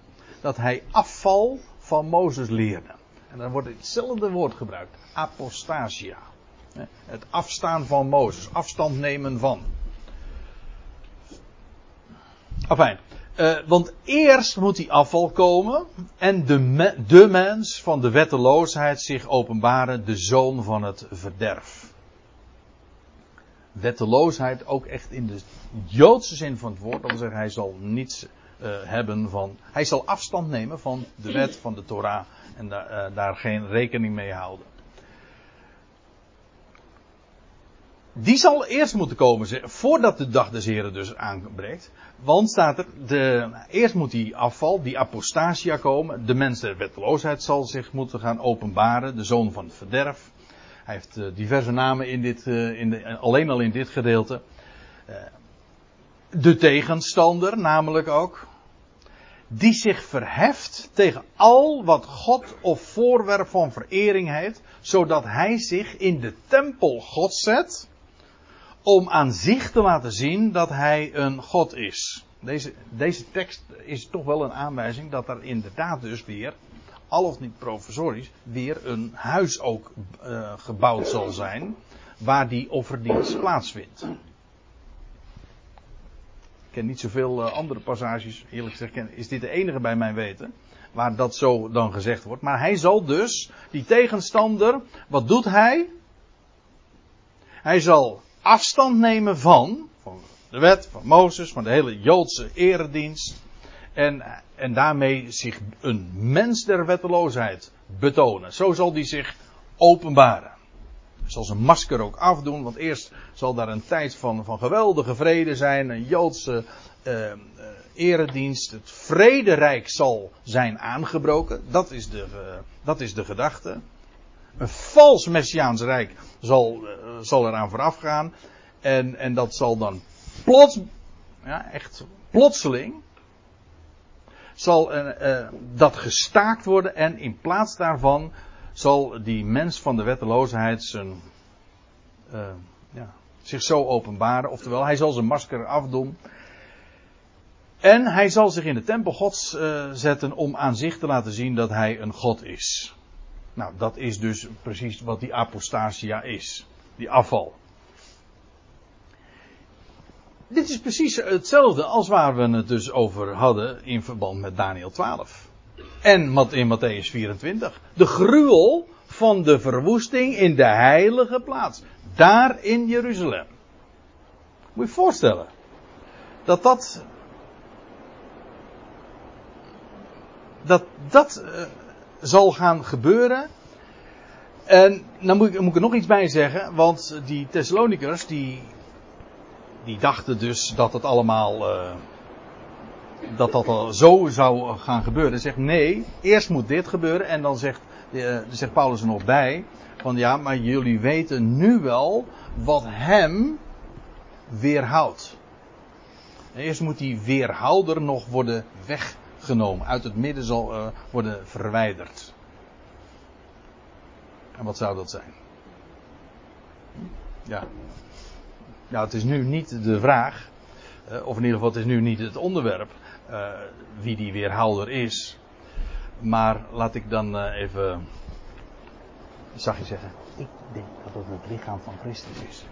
dat hij afval van Mozes leerde. En dan wordt hetzelfde woord gebruikt, apostasia. Het afstaan van Mozes, afstand nemen van. Afijn, uh, want eerst moet die afval komen en de, de mens van de wetteloosheid zich openbaren, de zoon van het verderf. Wetteloosheid ook echt in de Joodse zin van het woord, dat wil zeggen hij zal niets uh, hebben van, hij zal afstand nemen van de wet van de Torah en uh, daar geen rekening mee houden. Die zal eerst moeten komen voordat de dag des Heren dus aanbreekt. Want staat er, de, eerst moet die afval, die apostasia komen. De mens der wetteloosheid zal zich moeten gaan openbaren. De zoon van het verderf. Hij heeft uh, diverse namen in dit, uh, in de, alleen al in dit gedeelte. Uh, de tegenstander namelijk ook. Die zich verheft tegen al wat God of voorwerp van verering heeft. Zodat hij zich in de tempel God zet om aan zich te laten zien dat hij een God is. Deze, deze tekst is toch wel een aanwijzing dat er inderdaad dus weer, al of niet professorisch, weer een huis ook uh, gebouwd zal zijn waar die offerdienst plaatsvindt. Ik ken niet zoveel uh, andere passages, eerlijk gezegd is dit de enige bij mijn weten, waar dat zo dan gezegd wordt. Maar hij zal dus, die tegenstander, wat doet hij? Hij zal afstand nemen van, van de wet, van Mozes, van de hele Joodse eredienst. En, en daarmee zich een mens der wetteloosheid betonen. Zo zal die zich openbaren. Zal zijn masker ook afdoen, want eerst zal daar een tijd van, van geweldige vrede zijn, een Joodse uh, eredienst. Het vrederijk zal zijn aangebroken. Dat is de, uh, dat is de gedachte. Een vals Messiaans Rijk zal, uh, zal eraan vooraf gaan. En, en dat zal dan plots, ja, echt plotseling, zal uh, uh, dat gestaakt worden. En in plaats daarvan zal die mens van de wetteloosheid zijn, ja, zich zo openbaren. Oftewel, hij zal zijn masker afdoen. En hij zal zich in de tempel gods zetten om aan zich te laten zien dat hij een god is. Nou, dat is dus precies wat die apostasia is. Die afval. Dit is precies hetzelfde als waar we het dus over hadden in verband met Daniel 12. En in Matthäus 24. De gruwel van de verwoesting in de heilige plaats. Daar in Jeruzalem. Moet je je voorstellen. Dat dat. Dat dat. Uh, zal gaan gebeuren. En dan moet ik, moet ik er nog iets bij zeggen, want die Thessalonikers die, die dachten dus dat het allemaal, uh, dat dat al zo zou gaan gebeuren. Zegt nee, eerst moet dit gebeuren en dan zegt, uh, zegt Paulus er nog bij, van ja, maar jullie weten nu wel wat hem weerhoudt. Eerst moet die weerhouder nog worden weg genomen. Uit het midden zal uh, worden verwijderd. En wat zou dat zijn? Ja. Nou, het is nu niet de vraag. Uh, of in ieder geval, het is nu niet het onderwerp. Uh, wie die weerhouder is. Maar laat ik dan even. Zag je zeggen? Ik denk dat het het lichaam van Christus is.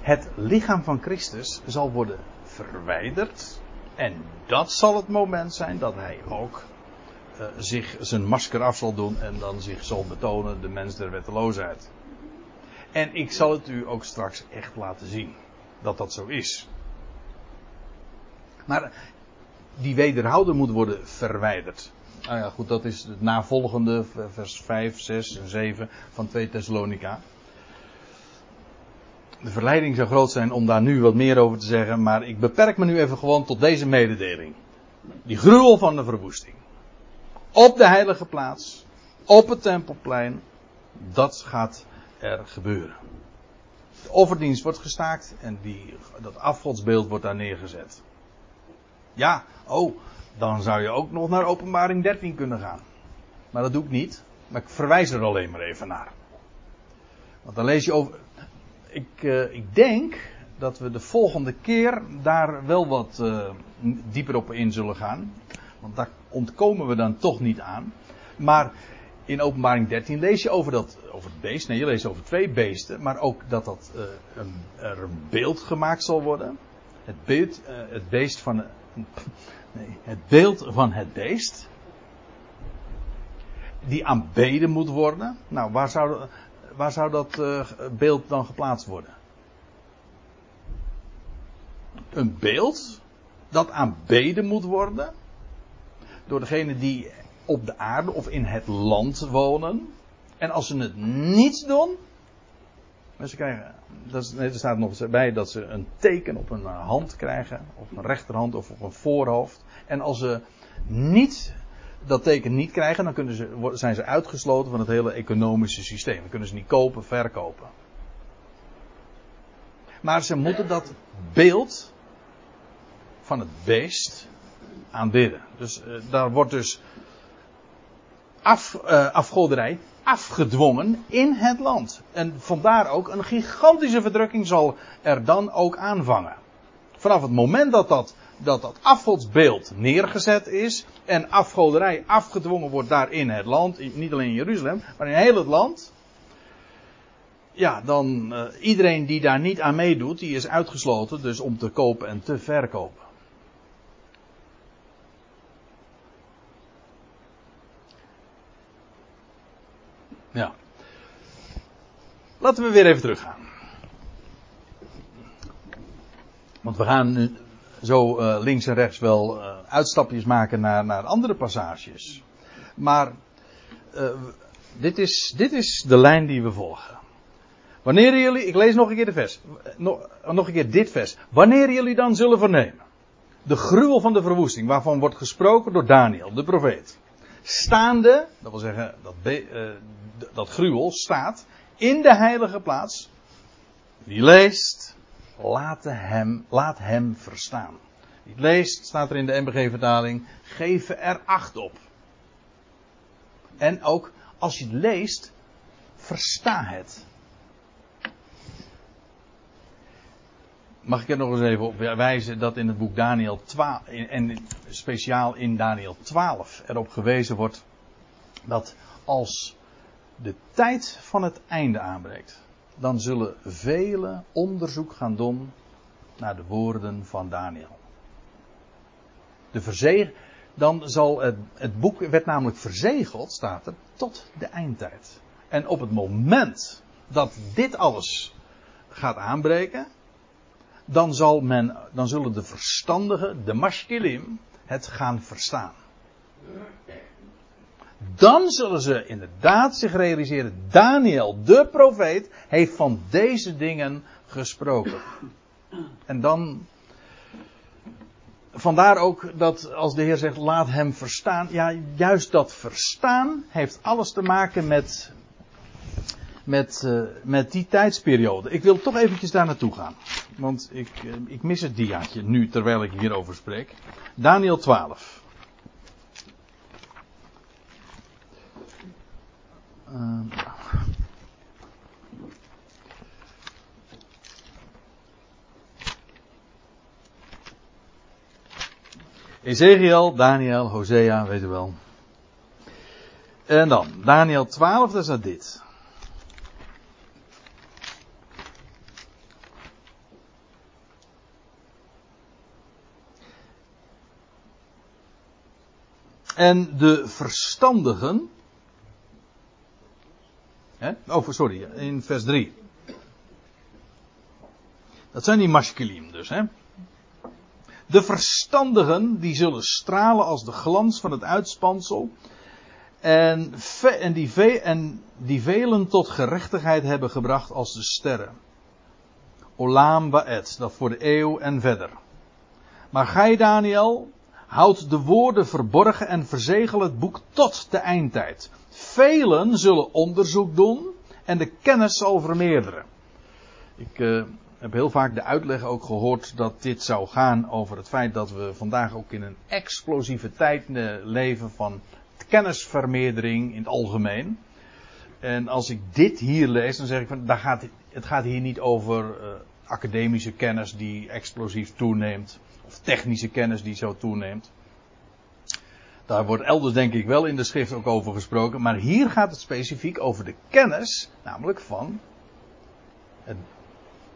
Het lichaam van Christus zal worden verwijderd en dat zal het moment zijn dat hij ook uh, zich zijn masker af zal doen en dan zich zal betonen, de mens der wetteloosheid. En ik zal het u ook straks echt laten zien. Dat dat zo is. Maar die wederhouden moet worden verwijderd. Nou ja, goed, dat is het navolgende, vers 5, 6 en 7 van 2 Thessalonica. De verleiding zou groot zijn om daar nu wat meer over te zeggen, maar ik beperk me nu even gewoon tot deze mededeling. Die gruwel van de verwoesting. Op de heilige plaats, op het tempelplein, dat gaat er gebeuren. De offerdienst wordt gestaakt en die, dat afgodsbeeld wordt daar neergezet. Ja, oh, dan zou je ook nog naar openbaring 13 kunnen gaan. Maar dat doe ik niet. Maar ik verwijs er alleen maar even naar. Want dan lees je over. Ik, uh, ik denk dat we de volgende keer daar wel wat uh, dieper op in zullen gaan. Want daar ontkomen we dan toch niet aan. Maar in openbaring 13 lees je over, dat, over het beest. Nee, je leest over twee beesten. Maar ook dat, dat uh, een, er een beeld gemaakt zal worden. Het, beeld, het beest van Nee, het beeld van het beest. Die aanbeden moet worden. Nou, waar zou, waar zou dat uh, beeld dan geplaatst worden? Een beeld dat aanbeden moet worden. Door degene die op de aarde of in het land wonen. En als ze het niet doen. Ze krijgen dat er staat nog bij dat ze een teken op een hand krijgen, op een rechterhand of op een voorhoofd. En als ze niet dat teken niet krijgen, dan kunnen ze, zijn ze uitgesloten van het hele economische systeem. Dan kunnen ze niet kopen, verkopen. Maar ze moeten dat beeld van het beest aanbidden. Dus uh, daar wordt dus af, uh, afgoderij afgedwongen in het land. En vandaar ook een gigantische verdrukking zal er dan ook aanvangen. Vanaf het moment dat dat, dat, dat afgodsbeeld neergezet is en afgoderij afgedwongen wordt daar in het land, niet alleen in Jeruzalem, maar in heel het land. Ja, dan uh, iedereen die daar niet aan meedoet, die is uitgesloten dus om te kopen en te verkopen. Ja. Laten we weer even teruggaan. Want we gaan nu zo uh, links en rechts wel uh, uitstapjes maken naar, naar andere passages. Maar uh, dit, is, dit is de lijn die we volgen. Wanneer jullie, ik lees nog een keer de vers, nog, nog een keer dit vers. Wanneer jullie dan zullen vernemen de gruwel van de verwoesting, waarvan wordt gesproken door Daniel, de profeet. Staande, dat wil zeggen, dat, dat gruwel staat in de heilige plaats. Wie leest, laat hem, laat hem verstaan. Wie leest, staat er in de MBG-vertaling, geven er acht op. En ook als je het leest, versta het. Mag ik er nog eens even op wijzen dat in het boek Daniel 12, en speciaal in Daniel 12 erop gewezen wordt dat als de tijd van het einde aanbreekt, dan zullen velen onderzoek gaan doen naar de woorden van Daniel. De verzeg, dan zal het, het boek werd namelijk verzegeld, staat er, tot de eindtijd. En op het moment dat dit alles gaat aanbreken, dan, zal men, dan zullen de verstandigen, de mashkilim, het gaan verstaan dan zullen ze inderdaad zich realiseren. Daniel, de profeet, heeft van deze dingen gesproken. En dan. Vandaar ook dat als de Heer zegt, laat hem verstaan. Ja, juist dat verstaan heeft alles te maken met. Met, uh, met die tijdsperiode. Ik wil toch eventjes daar naartoe gaan. Want ik, uh, ik mis het diaatje nu terwijl ik hierover spreek. Daniel 12. Uh, Ezekiel, Daniel, Hosea, weet u wel. En dan, Daniel 12, dat is dat dit. En de verstandigen, Oh, sorry, in vers 3. Dat zijn die masculim dus, hè. De verstandigen, die zullen stralen als de glans van het uitspansel. En, en, die ve en die velen tot gerechtigheid hebben gebracht als de sterren. Olam Ba'et, dat voor de eeuw en verder. Maar gij, Daniel, houd de woorden verborgen en verzegel het boek tot de eindtijd. Velen zullen onderzoek doen en de kennis zal vermeerderen. Ik uh, heb heel vaak de uitleg ook gehoord dat dit zou gaan over het feit dat we vandaag ook in een explosieve tijd uh, leven van kennisvermeerdering in het algemeen. En als ik dit hier lees, dan zeg ik van, daar gaat, het gaat hier niet over uh, academische kennis die explosief toeneemt, of technische kennis die zo toeneemt. Daar wordt elders denk ik wel in de schrift ook over gesproken, maar hier gaat het specifiek over de kennis, namelijk van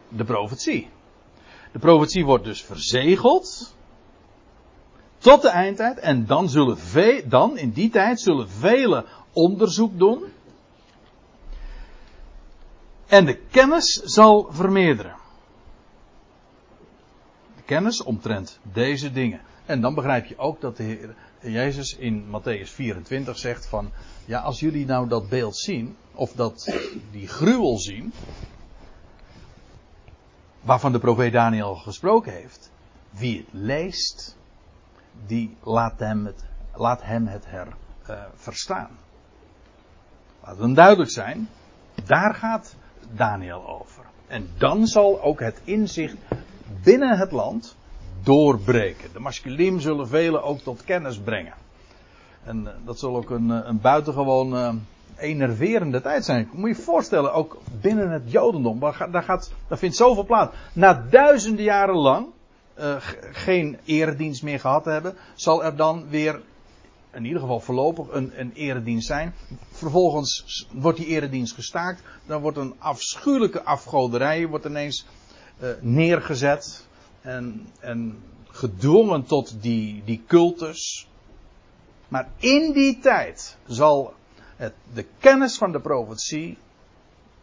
de profetie. De profetie wordt dus verzegeld tot de eindtijd en dan zullen ve dan in die tijd zullen velen onderzoek doen en de kennis zal vermeerderen. Kennis omtrent deze dingen. En dan begrijp je ook dat de Heer Jezus in Matthäus 24 zegt van, ja als jullie nou dat beeld zien, of dat die gruwel zien, waarvan de profeet Daniel gesproken heeft, wie het leest, die laat hem het, laat hem het her uh, verstaan. Laat het duidelijk zijn, daar gaat Daniel over. En dan zal ook het inzicht binnen het land doorbreken. De masculim zullen velen ook tot kennis brengen. En uh, dat zal ook een, een buitengewoon uh, enerverende tijd zijn. Moet je je voorstellen, ook binnen het Jodendom, daar, gaat, daar vindt zoveel plaats. Na duizenden jaren lang geen eredienst meer gehad te hebben, zal er dan weer, in ieder geval voorlopig, een, een eredienst zijn. Vervolgens wordt die eredienst gestaakt. Dan wordt een afschuwelijke afgoderij wordt ineens uh, neergezet. En, en gedwongen tot die, die cultus. Maar in die tijd zal het, de kennis van de profetie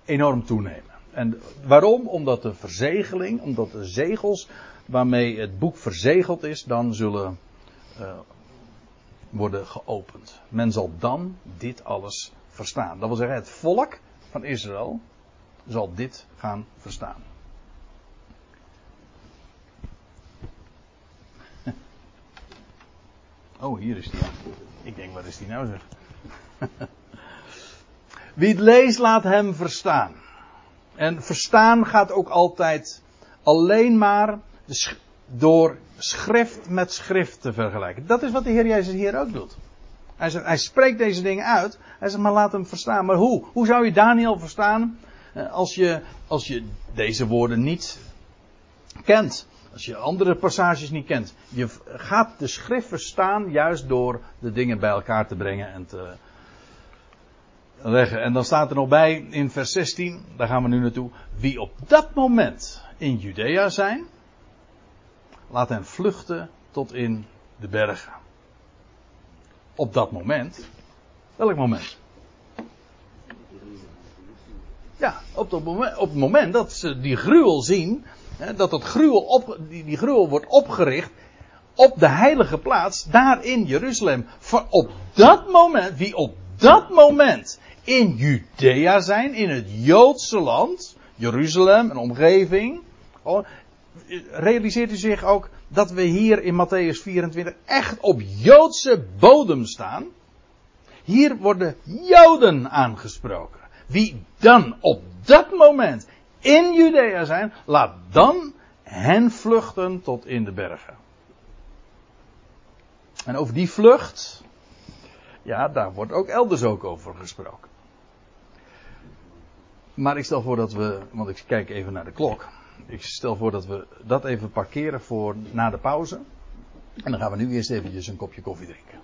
enorm toenemen. En waarom? Omdat de verzegeling, omdat de zegels waarmee het boek verzegeld is, dan zullen uh, worden geopend. Men zal dan dit alles verstaan. Dat wil zeggen, het volk van Israël zal dit gaan verstaan. Oh, hier is die. Ik denk, wat is die nou zeg? Wie het leest, laat hem verstaan. En verstaan gaat ook altijd alleen maar door schrift met schrift te vergelijken. Dat is wat de Heer Jezus hier ook doet. Hij, zegt, hij spreekt deze dingen uit. Hij zegt, maar laat hem verstaan. Maar hoe? Hoe zou je Daniel verstaan eh, als je, als je deze woorden niet kent? Als je andere passages niet kent. Je gaat de schrift verstaan juist door de dingen bij elkaar te brengen en te leggen. En dan staat er nog bij in vers 16, daar gaan we nu naartoe. Wie op dat moment in Judea zijn, laat hen vluchten tot in de bergen. Op dat moment. Welk moment? Ja, op, moment, op het moment dat ze die gruwel zien, dat gruwel op, die, gruwel wordt opgericht op de heilige plaats, daar in Jeruzalem. Voor op dat moment, wie op dat moment in Judea zijn, in het Joodse land, Jeruzalem en omgeving, oh, realiseert u zich ook dat we hier in Matthäus 24 echt op Joodse bodem staan? Hier worden Joden aangesproken. Wie dan op dat moment in Judea zijn, laat dan hen vluchten tot in de bergen. En over die vlucht, ja, daar wordt ook elders ook over gesproken. Maar ik stel voor dat we, want ik kijk even naar de klok. Ik stel voor dat we dat even parkeren voor na de pauze. En dan gaan we nu eerst eventjes een kopje koffie drinken.